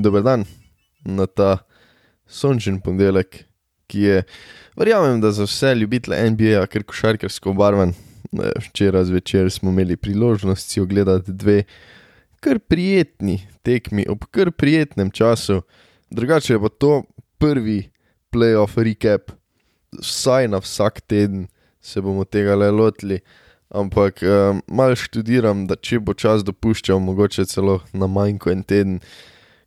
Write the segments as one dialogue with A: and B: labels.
A: in dober dan na ta sončen ponedeljek, ki je, verjamem, da za vse ljubitele NBA, ker košarkarsko obarvan. Včeraj zvečer smo imeli priložnost si ogledati dve kar prijetni tekmi ob kar prijetnem času, drugače je pa to prvi playoff recap, vsaj na vsak teden se bomo tega le lotili. Ampak um, malo študiram, da če bo čas dopuščal, mogoče celo na manj kot en teden.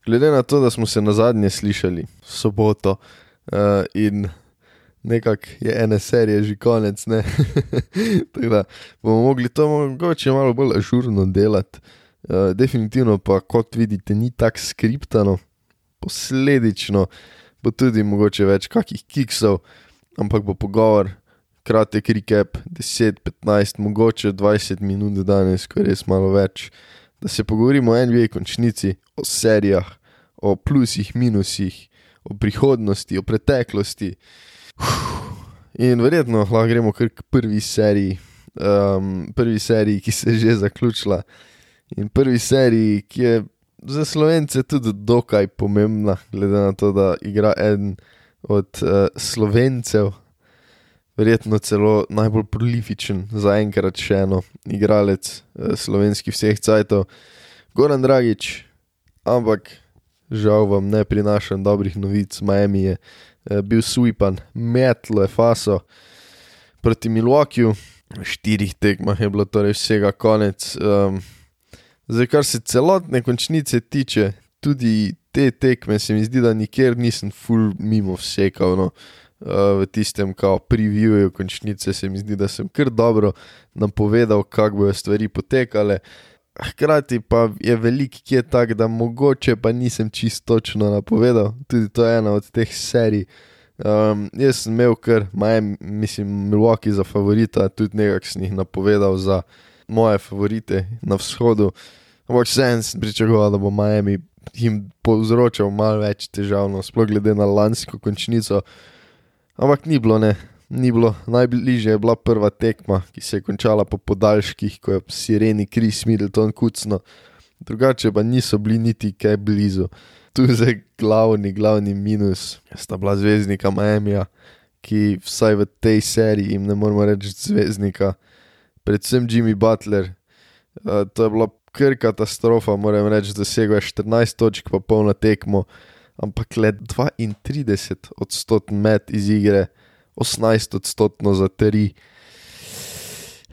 A: Glede na to, da smo se na zadnje slišali v soboto uh, in nekako je ena serija že konec, tako da bomo mogli to mogoče malo bolj ažurno delati. Uh, definitivno pa, kot vidite, ni tako skriptano, posledično bo tudi mogoče več kakih kiksov, ampak bo pogovor kratek recap, 10, 15, mogoče 20 minut danes, ko je res malo več, da se pogovorimo o NBA končnici, o serijah, o plusih, minusih, o prihodnosti, o preteklosti. In verjetno lahko gremo kar k prvi seriji, um, prvi seriji, ki se je že zaključila. In prvi seriji, ki je za slovence tudi dokaj pomembna, glede na to, da igra eden od uh, slovencev verjetno celo najbolj prolifičen za enkrat še eno igralec eh, slovenskih vseh cajtov, Goran Dragič, ampak žal vam ne prinašam dobrih novic, Miami je eh, bil swipan, metlo je faso proti Milwaukeeju, v štirih tekmah je bilo torej vsega konec. Um, zdaj, kar se celotne končnice tiče, tudi te tekme se mi zdi, da nikjer nisem full mimo vsekal. No. Eh, v tistem, kao previewju končnice, se mi zdi, da sem kar dobro napovedal, kako bodo stvari potekale. Hkrati pa je velik, ki je tak, da mogoče pa nisem čisto točno napovedal, tudi to je ena od teh serij. Um, jaz sem imel kar, majem, mislim, Milwaukee za favorita, tudi nekaj sem jih napovedal za moje favorite na vzhodu. Ampak vseeno sem pričakoval, da bo Miami jim povzročal malo več težav, no, sploh glede na lansko končnico. Ampak ni bilo, ne, ni bilo. Najbližje je bila prva tekma, ki se je končala po podaljških, ko je sireni Kris Middleton kucno, drugače pa niso bili niti kaj blizu. Tu je glavni, glavni minus, sta bila zvezdnika Miami, ki vsaj v tej seriji jim ne moremo reči zvezdnika, predvsem Jimmy Butler. Uh, to je bila kar katastrofa, moram reči, da se je 14 točk pa polna tekmo ampak le 32 odstotkov med iz igre, 18 odstotkov za teri.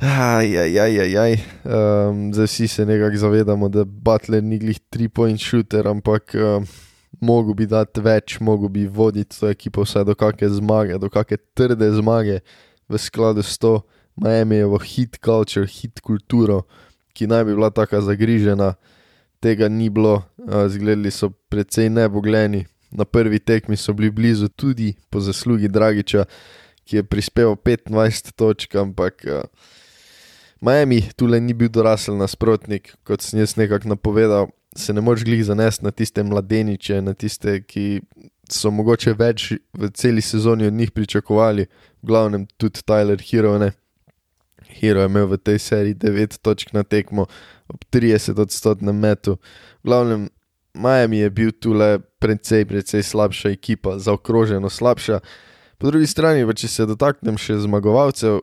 A: Ajajajaj, um, zdaj vsi se nekako zavedamo, da Butler ni glih 3-point shooter, ampak um, mogo bi dati več, mogo bi voditi to ekipo vse do kakšne zmage, do kakšne trde zmage v skladu s to Miami-jevo hit culture, hit kulturo, ki naj bi bila tako zagrižena tega ni bilo, zgledali so precej nebogljeni. Na prvi tekmi so bili blizu tudi po zaslugi Dragiča, ki je prispeval 25 točk, ampak Miami tukaj ni bil dorasel nasprotnik, kot sem jaz nekako napovedal. Se ne moreš glih zanesti na tiste mladeniče, na tiste, ki so mogoče več v celi sezoni od njih pričakovali, v glavnem tudi Tyler Hero. Ne? Hero je imel v tej seriji 9 točk na tekmo, ob 30-odstotnem metu. V glavnem, Miami je bil tu le precej, precej slabša ekipa, zaokroženo slabša. Po drugi strani, pa če se dotaknem še zmagovalcev,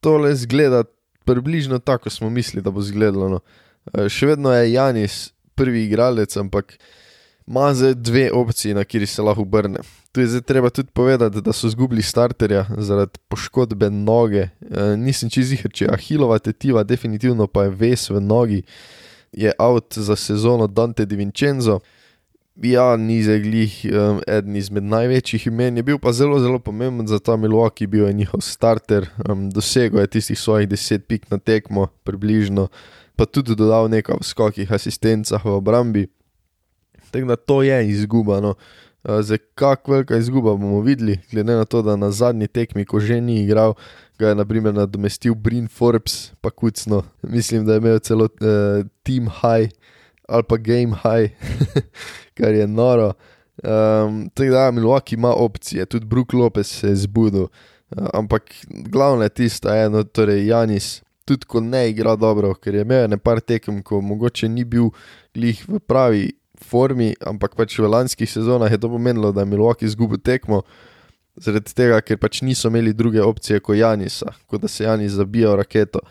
A: tole zgleda približno tako, kot smo mislili, da bo izgledalo. No. E, še vedno je Janis prvi igralec, ampak ima zdaj dve opcije, na kateri se lahko obrne. Tu je zdaj treba tudi povedati, da so izgubili starterja zaradi poškodbe noge. E, nisem čez jih, če ahilova tetiva, definitivno pa je ves v nogi, je out za sezono Dante Di Vincenzo. Ja, ni zdaj glih um, eden izmed največjih imen, je bil pa zelo, zelo pomemben za ta Milwaukee, bil je njihov starter, um, dosegel je tistih svojih 10 pik na tekmo, približno, pa tudi dodal nekaj v skokih, asistencah v obrambi. Tako da to je izguba. No. Zdaj, kako velika izguba bomo videli, glede na to, da na zadnji tekmi, ko že ni igral, ga je naprimer nadomestil Brin Forbes, pa kucno. Mislim, da je imel celo uh, team high ali pa game high, kar je noro. Um, tako da, Milwaukee ima opcije, tudi Brook Lopez se je zbudil. Uh, ampak glavno je tisto, eno, torej Janis, tudi ko ne igra dobro, ker je imel nekaj tekem, ko mogoče ni bil glih v pravi formi, ampak pač v lanskih sezonah je to pomenilo, da je Milwaukee izgubil tekmo, zaradi tega, ker pač niso imeli druge opcije kot Janisa, kot da se Janis zabija v raketo.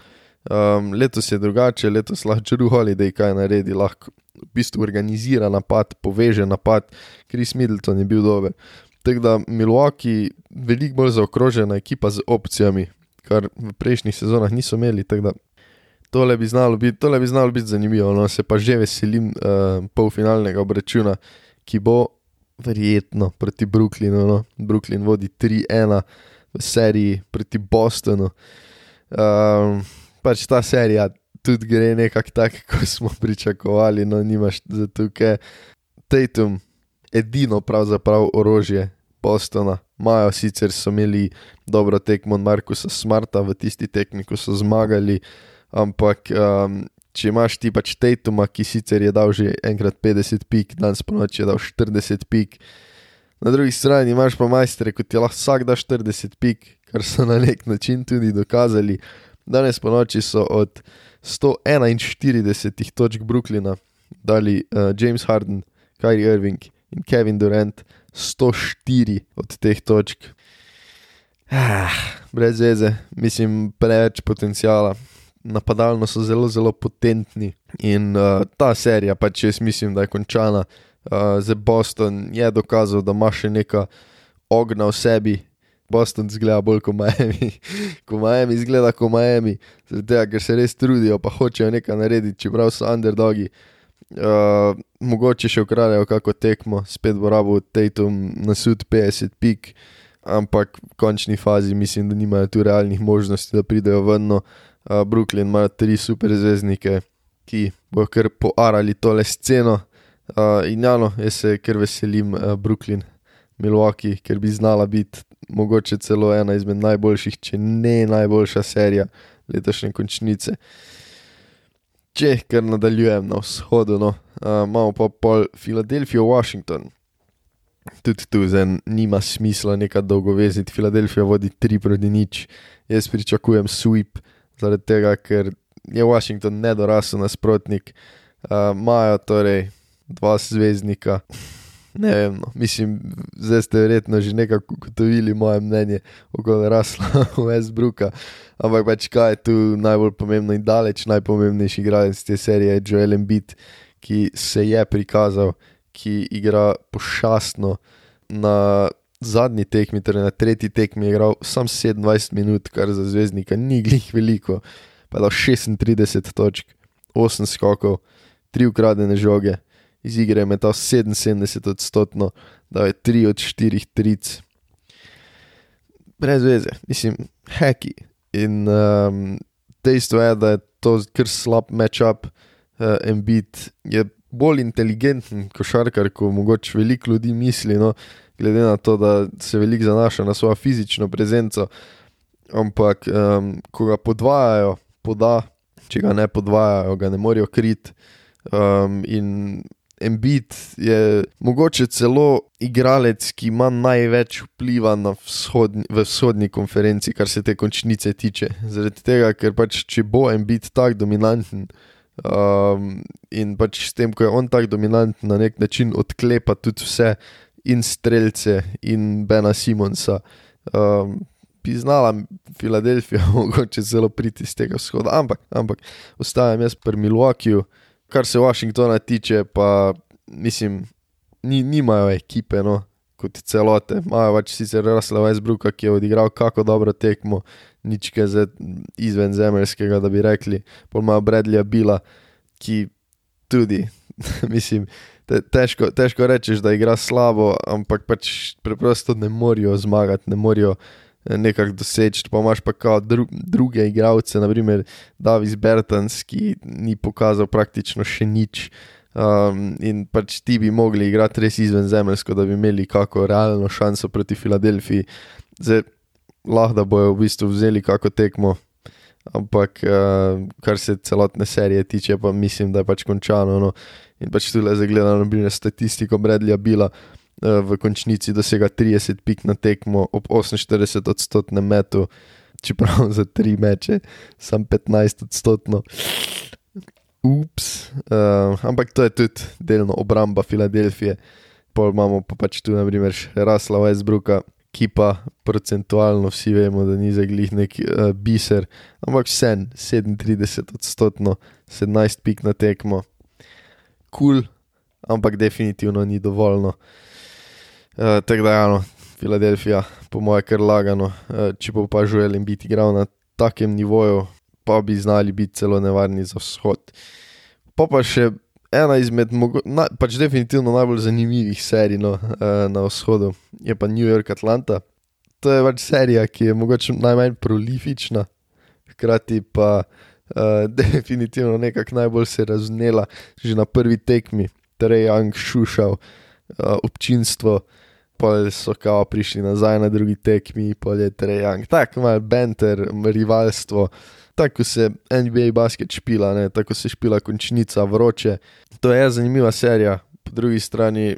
A: Um, letos je drugače, letos lahko Drew Holiday kaj naredi, lahko v bistvu organizira napad, poveže napad, Chris Middleton je bil dober. Tako da Milwaukee je veliko bolj zaokrožena ekipa z opcijami, kar v prejšnjih sezonah niso imeli. Tole bi znalo biti, tole bi znalo biti zanimivo, no se pa že veselim uh, polfinalnega obračuna, ki bo verjetno proti Brooklynu. No. Brooklyn vodi 3-1 v seriji proti Bostonu. Um, pač ta serija tudi gre nekako tako, kot smo pričakovali, no nimaš za tukaj. Tatum, edino pravzaprav orožje Bostona, imajo sicer so imeli dobro tekmo od Markusa Smarta v tisti tekmi, ko so zmagali, ampak um, če imaš ti pač Tatuma, ki sicer je dal že enkrat 50 pik, danes po noči je dal 40 pik. Na drugi strani imaš pa majstre, kot ti lahko vsak da 40 pik, kar so na nek način tudi dokazali. Danes po noči so od 141 točk Brooklyna dali uh, James Harden, Kyrie Irving in Kevin Durant 104 od teh točk. Ah, brez veze, mislim, preveč potencijala. Napadalno so zelo, zelo potentni in uh, ta serija, pač jaz mislim, da je končana. Uh, za Boston je dokazal, da ima še nekaj ognja v sebi, Boston zgleda bolj kot Miami, kot Miami zgleda kot Miami, tega, ker se res trudijo, pa hočejo nekaj narediti, čeprav so underdogi. Uh, mogoče še ukradajo kako tekmo, spet bo rabo Tatum na sud 50 pik, ampak v končni fazi mislim, da nimajo tu realnih možnosti, da pridejo ven. Uh, Brooklyn ima tri super zvezdnike, ki bo kar poarali tole sceno. Uh, in jano, jaz se kar veselim uh, Brooklyn, Milwaukee, ker bi znala biti mogoče celo ena izmed najboljših, če ne najboljša serija letošnje končnice. Če kar nadaljujem na vzhodu, no, uh, imamo pa pol Filadelfijo, Washington. Tudi tu zdaj nima smisla nekaj dolgo veziti. Filadelfija vodi 3 proti nič, jaz pričakujem sweep, zaradi tega, ker je Washington nedorasel nasprotnik. Imajo uh, torej dva zvezdnika ne vem, no. mislim, zdaj ste verjetno že nekako ugotovili moje mnenje okoli rasla Westbrooka. Ampak pač kaj je tu najbolj pomembno in daleč najpomembnejši igralec te serije, je Joel Embiid, ki se je prikazal, ki igra pošastno. Na zadnji tekmi, torej na tretji tekmi, je igral samo 27 minut, kar za zvezdnika ni glih veliko, pa je dal 36 točk, 8 skokov, 3 ukradene žoge iz igre je metal 77 odstotkov, da je 3 od 4 tric. Brez veze, mislim, heki. In um, dejstvo je, da je to kar slab matchup, uh, Embiid je bolj inteligenten košarkar, kot mogoče veliko ljudi misli, no, glede na to, da se veliko zanaša na svojo fizično prezenco. Ampak, um, ko ga podvajajo, poda, če ga ne podvajajo, ga ne morejo kriti. Um, in Embiid je mogoče celo igralec, ki ima največ vpliva na vzhodni, vzhodni konferenci, kar se te končnice tiče. Zaradi tega, ker pač če bo Embiid tako dominanten um, in pač s tem, ko je on tako dominanten, na nek način odklepa tudi vse in streljce in Bena Simonsa. Um, Bi znala Filadelfija, mogoče zelo priti iz tega vzhoda, ampak, ampak ostajam jaz pri Milwaukeeju kar se Washingtona tiče, pa mislim, ni, nimajo ekipe, no, kot celote. Imajo pač sicer Rasla Westbrooka, ki je odigral kako dobro tekmo, nič kaj izven zemeljskega, da bi rekli. Pa imajo Bradleya Bila, ki tudi, mislim. Težko, težko rečeš, da igra slabo, ampak pač preprosto ne morajo zmagati, ne morajo nekako doseči. Pa imaš pa kao dru, druge igralce, naprimer Davis Bertans, ki ni pokazal praktično še nič. Um, in pač ti bi mogli igrati res izven zemeljsko, da bi imeli kako realno šanso proti Filadelfiji. Zdaj, lahko da bojo v bistvu vzeli kako tekmo, ampak uh, kar se celotne serije tiče, pa mislim, da je pač končano. No. In pač tudi le zagledano, na statistiko Bradleya Bila. Eh, v končnici dosega 30 pik na tekmo ob 48 odstotnem metu, čeprav za tri meče, sam 15 odstotno. ups, uh, ampak to je tudi delno obramba Filadelfije. Pol imamo pa pač tu, naprimer, Rasla Westbrooka, ki pa procentualno vsi vemo, da ni za glih nek uh, biser, ampak vse 37 odstotno, 17 pik na tekmo. Kul, cool, ampak definitivno ni dovoljno. Uh, Tako da, ja, no, Filadelfija, po mojem, kar lagano, uh, če pa pa želim biti igral na takem nivoju, pa bi znali biti celo nevarni za vzhod. Pa pa še ena izmed, na, pač definitivno najbolj zanimivih serij no, uh, na vzhodu, je pa New York Atlanta. To je pač serija, ki je mogoče najmanj prolifična, hkrati pa uh, definitivno nekako najbolj se raznela že na prvi tekmi, torej Young šušal uh, občinstvo. Pa so kao prišli nazaj na drugi tekmi, pa je Trejang, tako malo banter, rivalstvo, tako se NBA basket špila, ne? tako se špila končnica vroče. To je zanimiva serija, po drugi strani,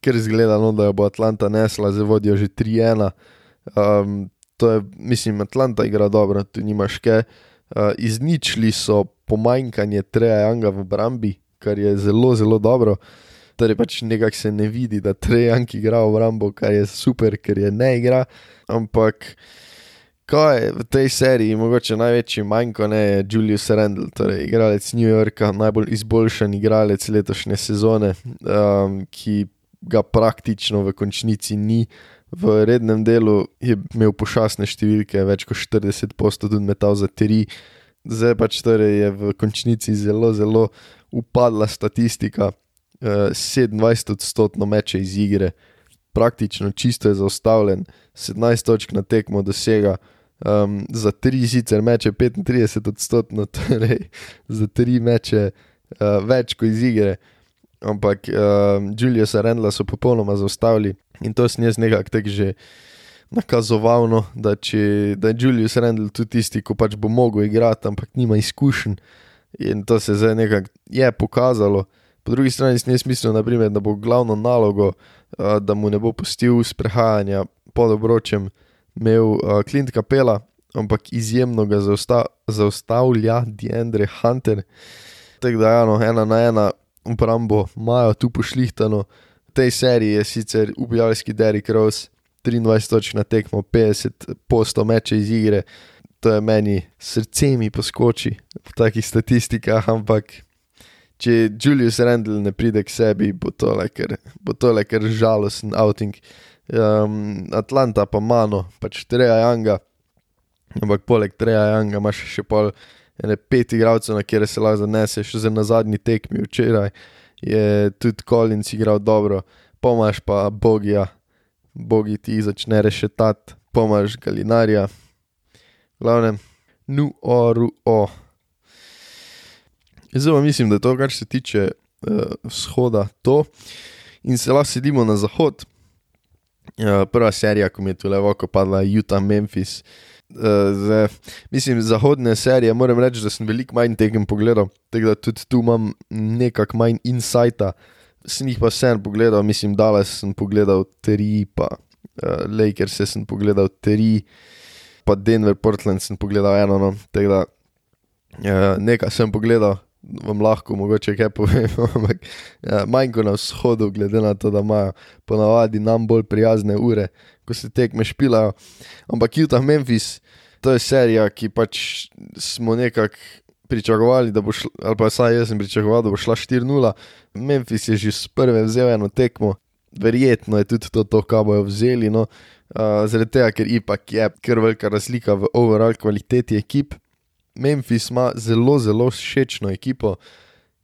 A: ker zgleda, no, da jo bo Atlanta nesla, zdaj vodijo že 3-1. Um, to je, mislim, Atlanta igra dobro, tu nimaš kaj. Uh, izničili so pomanjkanje Trejanga v obrambi, kar je zelo, zelo dobro. Torej, pač nekako se ne vidi, da Trejang igra v obrambo, kar je super, ker je ne igra. Ampak kaj je v tej seriji, mogoče največji manjko ne, je Julius Randle, torej igralec New Yorka, najbolj izboljšan igralec letošnje sezone, um, ki ga praktično v končnici ni. V rednem delu je imel pošasne številke, več kot 40 posto tudi metal za tri, zdaj pač torej je v končnici zelo, zelo upadla statistika, uh, 27 odstotno meče iz igre, praktično čisto je zaustavljen, 17 točk na tekmo dosega, um, za tri sicer meče 35 odstotno, torej za tri meče uh, več kot iz igre. Ampak uh, Juliusa Rendla so popolnoma zaustavili in to sem jaz nekako tako že nakazoval, no, da, če, da je Julius Rendl tudi tisti, ko pač bo mogel igrati, ampak nima izkušenj. In to se zdaj nekako je pokazalo. Po drugi strani sem jaz mislil, naprimer, da bo glavno nalogo, uh, da mu ne bo pustil sprehajanja pod obročem, imel uh, Clint Capella, ampak izjemno ga zausta zaustavlja Deandre Hunter. Tako da, ja, no, ena na ena, obrambo imajo tu pošlihtano. Tej seriji je sicer ubijalski Derek Rose, 23 točk na tekmo, 50 posto meče iz igre. To je meni srce mi poskoči v takih statistikah, ampak če Julius Randall ne pride k sebi, bo to le kar žalosten outing. Um, Atlanta pa mano, pač Treja Janga, ampak poleg Treja Janga imaš še pol ene pet igralcev, na kjer se lahko zaneseš, že na zadnji tekmi včeraj je tudi Collins igral dobro, pomaž pa Bogija, Bogi ti začne rešetati, pomaž Galinarja, glavne, nu o. Zdaj pa mislim, da je to, kar se tiče uh, vzhoda, to in se lahko sedimo na zahod. Uh, prva serija, ko mi je tu levo, ko padla Utah, Memphis. Zdaj, mislim, zahodne serije, moram reči, da sem veliko manj tekem pogledal, tako da tudi tu imam nekako manj insighta. Sem jih pa vseeno pogledal, mislim, da sem pogledal tri, pa uh, Lakers sem pogledal tri, pa Denver, Portland sem pogledal eno, no, tako da uh, nekaj sem pogledal, vam lahko mogoče kaj povem, ampak ja, manj kot na vzhodu, glede na to, da imajo ponavadi nam bolj prijazne ure, ko se tekme špilajo. Ampak Utah Memphis, to je serija, ki pač smo nekako pričakovali, da bo šla, ali pa saj jaz sem pričakoval, da bo šla 4-0. Memphis je že s prve vzel eno tekmo, verjetno je tudi to, to kaj bojo vzeli. No. Uh, zaradi tega, ker ipak je kar velika razlika v overall kvaliteti ekip. Memphis ima zelo, zelo všečno ekipo,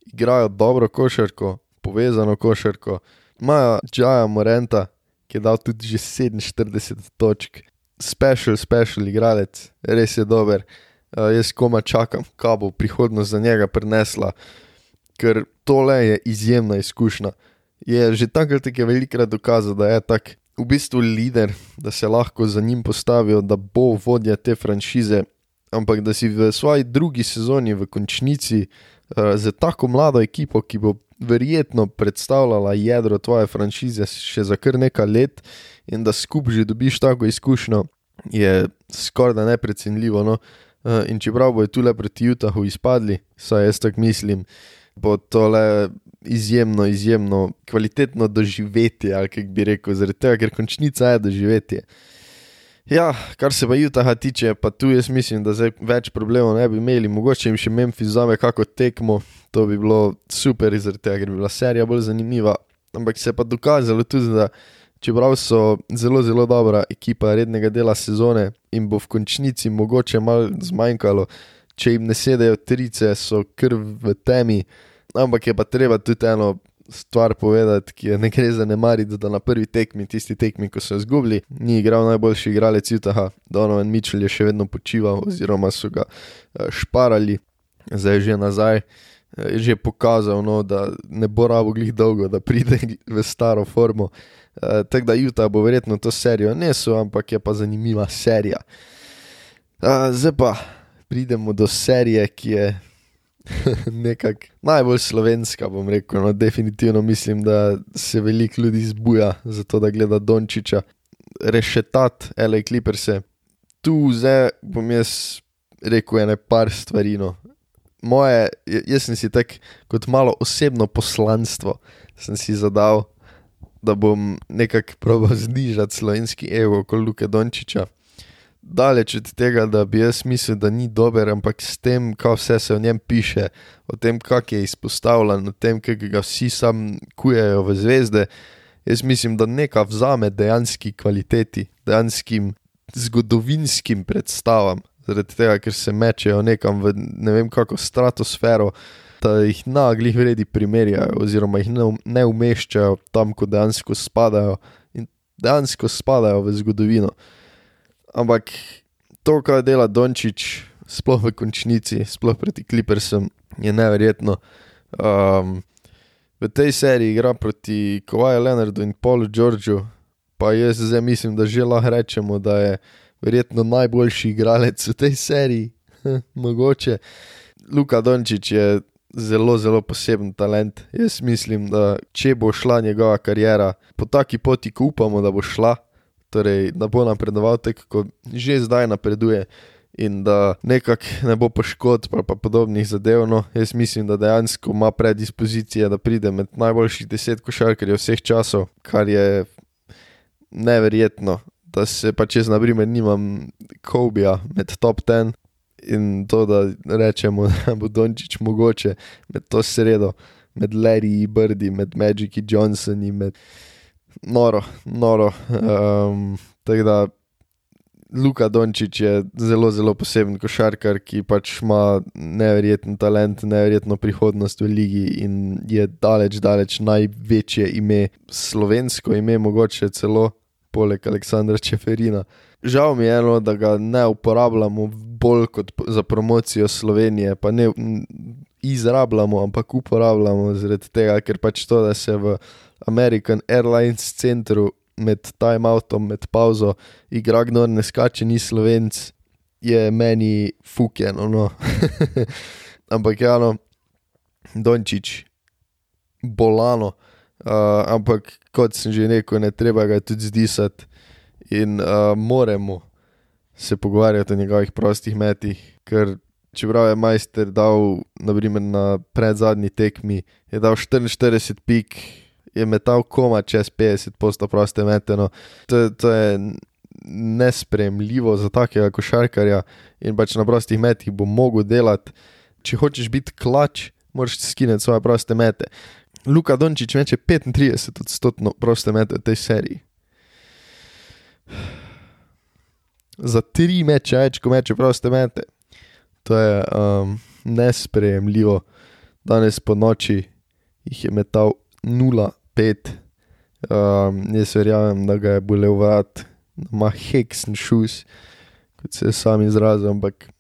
A: igrajo dobro košarko, povezano košarko, imajo Džaja Morenta, ki je dal tudi že 47 točk, special, special igralec, res je dober. Uh, jaz koma čakam, kaj bo prihodnost za njega prinesla, ker tole je izjemna izkušnja. Je že takrat je velikrat dokazal, da je tak v bistvu lider, da se lahko za njim postavijo, da bo vodja te franšize ampak da si v svoji drugi sezoni, v končnici, uh, za tako mlado ekipo, ki bo verjetno predstavljala jedro tvoje franšize še za kar nekaj let, in da skupaj že dobiš tako izkušnjo, je skoraj da neprecenljivo. No? Uh, in čeprav bojo tu le proti Utahu izpadli, saj jaz tako mislim, bo to le izjemno, izjemno kvalitetno doživetje, ali kako bi rekel, zaradi tega, ker končnica je doživetje. Ja, kar se pa Utaha tiče, pa tu jaz mislim, da zdaj več problemov ne bi imeli, mogoče jim še Memphis zame kako tekmo, to bi bilo super, zaradi tega, ker bi bila serija bolj zanimiva. Ampak se je pa dokazalo tudi, da čeprav so zelo, zelo dobra ekipa rednega dela sezone in bo v končnici mogoče malo zmanjkalo, če jim ne sedejo trice, so krv v temi. Ampak je pa treba tudi eno stvar povedati, ki je ne gre zanemariti, da na prvi tekmi, tisti tekmi, ko so izgubili, ni igral najboljši igralec Utaha, Donovan Mitchell je še vedno počival, oziroma so ga eh, šparali, zdaj je že nazaj. Je že pokazal, no, da ne bo rabo glih dolgo, da pride v staro formo. E, Tako da Utah bo verjetno to serijo nesel, ampak je pa zanimiva serija. E, zdaj pa pridemo do serije, ki je nekako najbolj slovenska, bom rekel. No, definitivno mislim, da se veliko ljudi zbuja za to, da gleda Dončiča, rešetat, L.A. Clippers. Tu zdaj bom jaz rekel ene par stvari. No. Moje, jaz sem si tak kot malo osebno poslanstvo, sem si zadal, da bom nekako probal znižati slovenski ego kot Luka Dončiča daleč od tega, da bi jaz mislil, da ni dober, ampak s tem, kaj vse se o njem piše, o tem, kak je izpostavljen, o tem, kako ga vsi sam kujejo v zvezde, jaz mislim, da nekaj vzame dejanski kvaliteti, dejanskim zgodovinskim predstavam, zaradi tega, ker se mečejo nekam v ne vem kako stratosfero. Da jih naglih vredi primerjajo, oziroma jih ne, ne umeščajo tam, ko dejansko spadajo, in dejansko spadajo v zgodovino. Ampak to, kar dela Dončić, sploh v končnici, sploh proti Clippersom, je neverjetno. Um, v tej seriji igra proti Kowaju Leonardu in Paulu Georgeu, pa jaz zdaj mislim, da že lahko rečemo, da je verjetno najboljši igralec v tej seriji. Mogoče. Luka Dončić je zelo, zelo poseben talent. Jaz mislim, da če bo šla njegova karijera po taki poti, ko upamo, da bo šla, torej, da bo napredoval tako, kot že zdaj napreduje. In da nekako ne bo poškodb ali pa podobnih zadev. No, jaz mislim, da dejansko ima predispozicije, da pride med najboljših deset košarkarjev vseh časov, kar je neverjetno. Da se pa če znaprimer nimam Kobija med top ten in to, da rečemo, da bo Dončić mogoče med to sredo, med Larry Birdi, med Magiki Johnsoni, med noro, noro. Um, tako da Luka Dončić je zelo, zelo poseben košarkar, ki pač ima neverjeten talent, neverjetno prihodnost v ligi in je daleč, daleč največje ime, slovensko ime, mogoče celo poleg Aleksandra Čeferina. Žal mi je eno, da ga ne uporabljamo bolj kot za promocijo Slovenije, pa ne izrabljamo, ampak uporabljamo zaradi tega, ker pač to, da se v American Airlines centru med timeoutom, med pauzo, igra gnor ne skače, ni slovenc, je meni fukeno. No. ampak ja, no, Dončić, bolano, uh, ampak kot sem že rekel, ne treba ga tudi zdisati in uh, moramo se pogovarjati o njegovih prostih metih, ker čeprav je majster dal, naprimer na predzadnji tekmi, je dal 44 pik je metal koma čez 50 posto proste meteno. To, to je nespremljivo za takega košarkarja in pač na prostih metih bo mogel delati. Če hočeš biti klač, moraš skiniti svoje proste mete. Luka Dončić meče 35 odstotkov proste mete v tej seriji. Za tri meče več, ko meče proste mete. To je um, nespremljivo. Danes po noči jih je metal 0 pet. Um, jaz verjamem, da ga je bolel vrat, da ima heksen šus, kot se je sam izrazil, ampak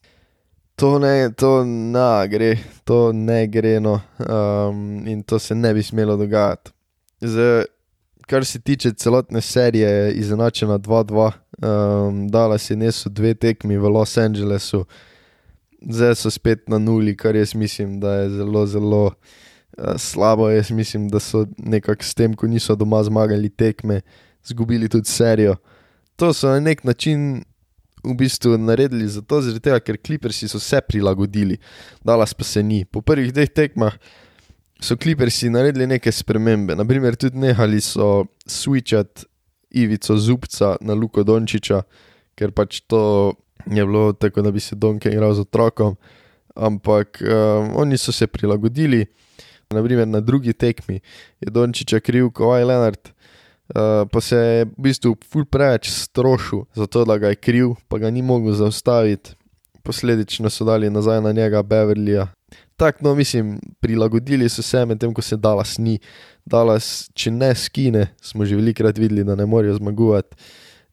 A: to ne, to ne gre, to ne gre, no, um, in to se ne bi smelo dogajati. Zdaj, kar se tiče celotne serije, je izenačena 2-2, um, dala si nesu dve tekmi v Los Angelesu, zdaj so spet na nuli, kar jaz mislim, da je zelo, zelo. Eh, slabo. Jaz mislim, da so nekako s tem, ko niso doma zmagali tekme, izgubili tudi serijo. To so na nek način v bistvu naredili zato, tega, ker klipersi so se prilagodili, dalas pa se ni. Po prvih dveh tekmah so klipersi naredili neke spremembe, naprimer tudi nehali so switchati Ivico Zubca na Luko Dončiča, ker pač to je bilo tako, da bi se Donke igral z otrokom, ampak um, oni so se prilagodili. Naprimer na drugi tekmi je Dončiča kriv, je Leonard. Uh, pa se je v bistvu ful preveč strošil, zato da ga je kriv, pa ga ni mogel zaustaviti, posledično so dali nazaj na njega Beverlyja. Tako, no, mislim, prilagodili so se medtem, ko se Dallas ni. Dallas, če ne skine, smo že velikokrat videli, da ne morejo zmagovati.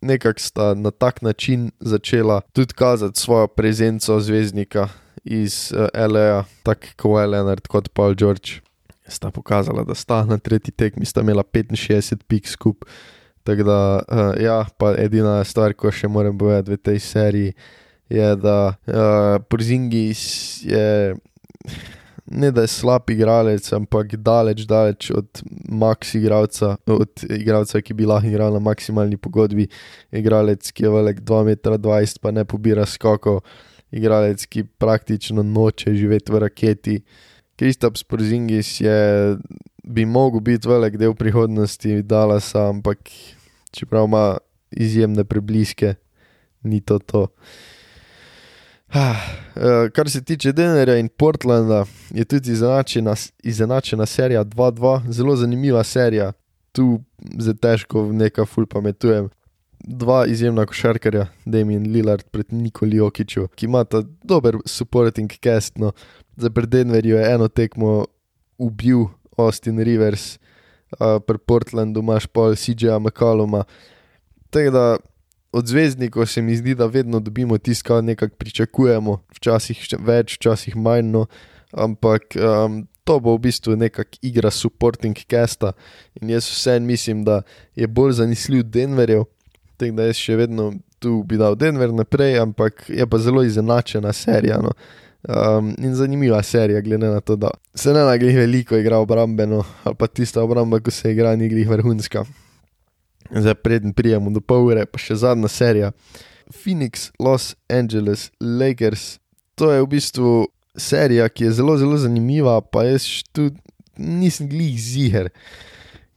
A: Nekako sta na tak način začela tudi kazati svojo prezenco zvezdnika iz uh, eh, L.A., tako kot Leonard, kot Paul George. Sta pokazala, da sta na tretji tekmi, sta imela 65 pik skupaj. Tako da, uh, ja, pa edina stvar, ko še moram povedati v tej seriji, je, da uh, Porzingis je ne da je slab igralec, ampak daleč, daleč od max igralca, od igralca, ki bi lahko igral na maksimalni pogodbi. Igralec, ki je velik 2,20 m, pa ne pobira skoko, igralec, ki praktično noče živeti v raketi. Kristaps Porzingis je, bi mogel biti velik del prihodnosti Dalasa, ampak čeprav ima izjemne prebliske, ni to to. Ah, eh, kar se tiče Denverja in Portlanda, je tudi izenačena, izenačena serija 2-2, zelo zanimiva serija, tu zelo težko nekaj ful pametujem. Dva izjemna košarkarja, Damien Lillard pred Nikoli Okiču, ki ima ta dober supporting cast. No. Za pred Denverju je eno tekmo ubil Austin Rivers, uh, pri Portlandu imaš pol CJ-a McCalluma. Tako da od zvezdnikov se mi zdi, da vedno dobimo tisto, kar nekako pričakujemo, včasih več, včasih manj, no, ampak um, to bo v bistvu nekakšna igra supporting casta in jaz vsem mislim, da je bolj zanesljiv Denverjev, tako da jaz še vedno tu bi dal Denver naprej, ampak je pa zelo izenačena serija. No. Um, in zanimiva serija, glede na to, da se ne nagradi veliko igra obrambeno, ali pa tista obramba, ko se igra, ni glih vrhunska zdaj preden prijemo do pol ure, pa še zadnja serija. Phoenix, Los Angeles, Lakers. To je v bistvu serija, ki je zelo, zelo zanimiva, pa jaz tudi nisem glih ziger,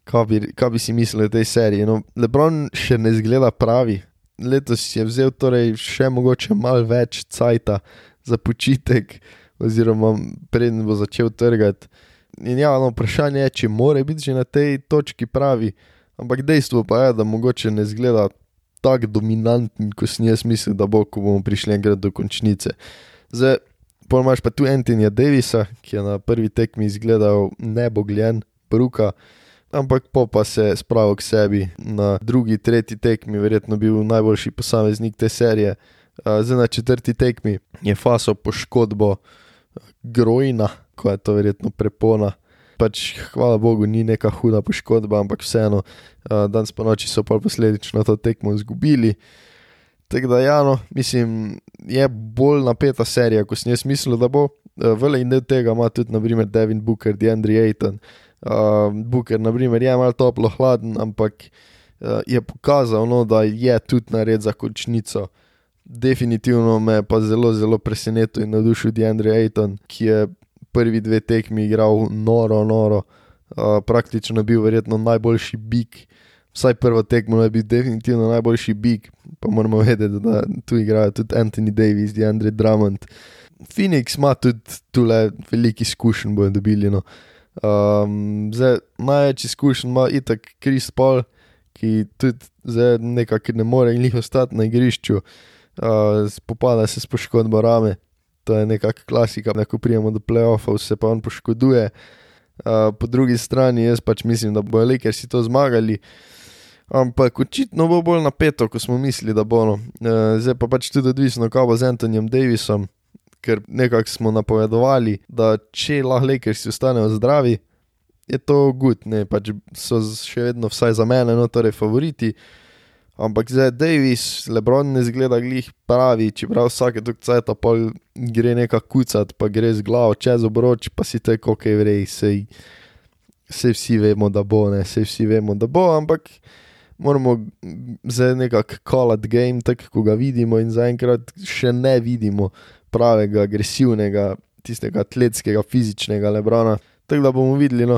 A: kaj bi, kaj bi si mislil o tej seriji. No, Lebron še ne zgleda pravi. Letos je vzel torej še mogoče malo več cajta za počitek, oziroma preden bo začel trgati. In ja, no, vprašanje je, če more biti že na tej točki pravi. Ampak dejstvo pa je, da mogoče ne zgleda tako dominanten, kot sem jaz mislil, da bo, ko bomo prišli enkrat do končnice. Zdaj, pa imaš pa tu Antonija Davisa, ki je na prvi tekmi izgledal nebogljen, bruka, ampak po pa se je spravil k sebi na drugi, tretji tekmi, verjetno bil najboljši posameznik te serije. Zdaj na četrti tekmi je faso poškodbo grojna, ko je to verjetno prepona pač, hvala Bogu, ni neka huda poškodba, ampak vseeno, uh, danes po noči so pa posledično to tekmo izgubili. Tako da, ja, no, mislim, je bolj napeta serija, kot sem jaz mislil, da bo. Uh, Vele in del tega ima tudi, naprimer, Devin Booker, DeAndre Ayton. Uh, Booker, naprimer, je malo toplo, hladen, ampak uh, je pokazal, no, da je tudi nared za končnico. Definitivno me pa zelo, zelo presenetil in navdušil DeAndre Ayton, ki je prvi dve tekmi igral noro, noro, uh, praktično bil verjetno najboljši bik. Vsaj prvo tekmo je bil definitivno najboljši bik, pa moramo vedeti, da tu igrajo tudi Anthony Davis, DeAndre Drummond. Phoenix ima tudi tukaj veliko izkušenj, bojo dobili. No. Um, zdaj, največ izkušenj ima itak Chris Paul, ki tudi zdaj nekako ne more in jih ostati na igrišču, uh, spopada se s poškodbo rame to je nekakšna klasika, da ko prijemo do playoffov, se pa on poškoduje. Uh, po drugi strani, jaz pač mislim, da bojo Lakers si to zmagali. Ampak očitno bo bolj napeto, kot smo mislili, da bo. No. Uh, zdaj pa pač tudi odvisno, kaj bo z Antonijem Davisom, ker nekako smo napovedovali, da če lahko Lakers ostanejo zdravi, je to gut, ne pač so še vedno, vsaj za mene, no, torej favoriti. Ampak zdaj Davis, Lebron ne zgleda glih pravi, čeprav vsake tok cajt pa gre neka kucat, pa gre z glavo čez obroč, pa si te koke vrej, sej, sej vsi vemo, da bo, ne, sej vsi vemo, da bo, ampak moramo zdaj nekako call-out game, tako kot ga vidimo, in zaenkrat še ne vidimo pravega, agresivnega, tistega atletskega, fizičnega Lebrona. Tako da bomo videli, no,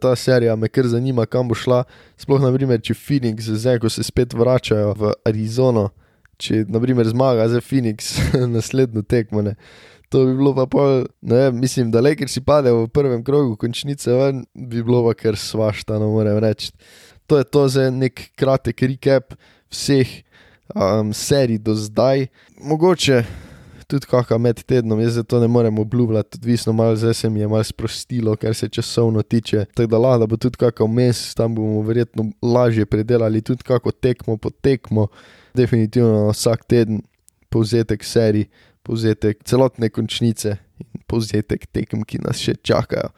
A: ta serija me kar zanima, kam bo šla. Sploh, naprimer, če Phoenix, zdaj ko se spet vračajo v Arizono, če naprimer zmaga za Phoenix naslednjo tekmo. Ne. To bi bilo pa pol, ne vem, mislim, da le ker si pade v prvem krogu končnice, ven, bi bilo pa kar svašta, no moram reči. To je to za nek kratek recap vseh um, serij do zdaj. Mogoče tudi kakšna med tednom, jaz to ne morem obljubljati, odvisno malo zdaj se mi je malo sprostilo, kar se časovno tiče. Tako da lahko bo tudi kakšen mes, tam bomo verjetno lažje predelali tudi kako tekmo po tekmo. Definitivno vsak teden povzetek serij, povzetek celotne končnice in povzetek tekem, ki nas še čakajo.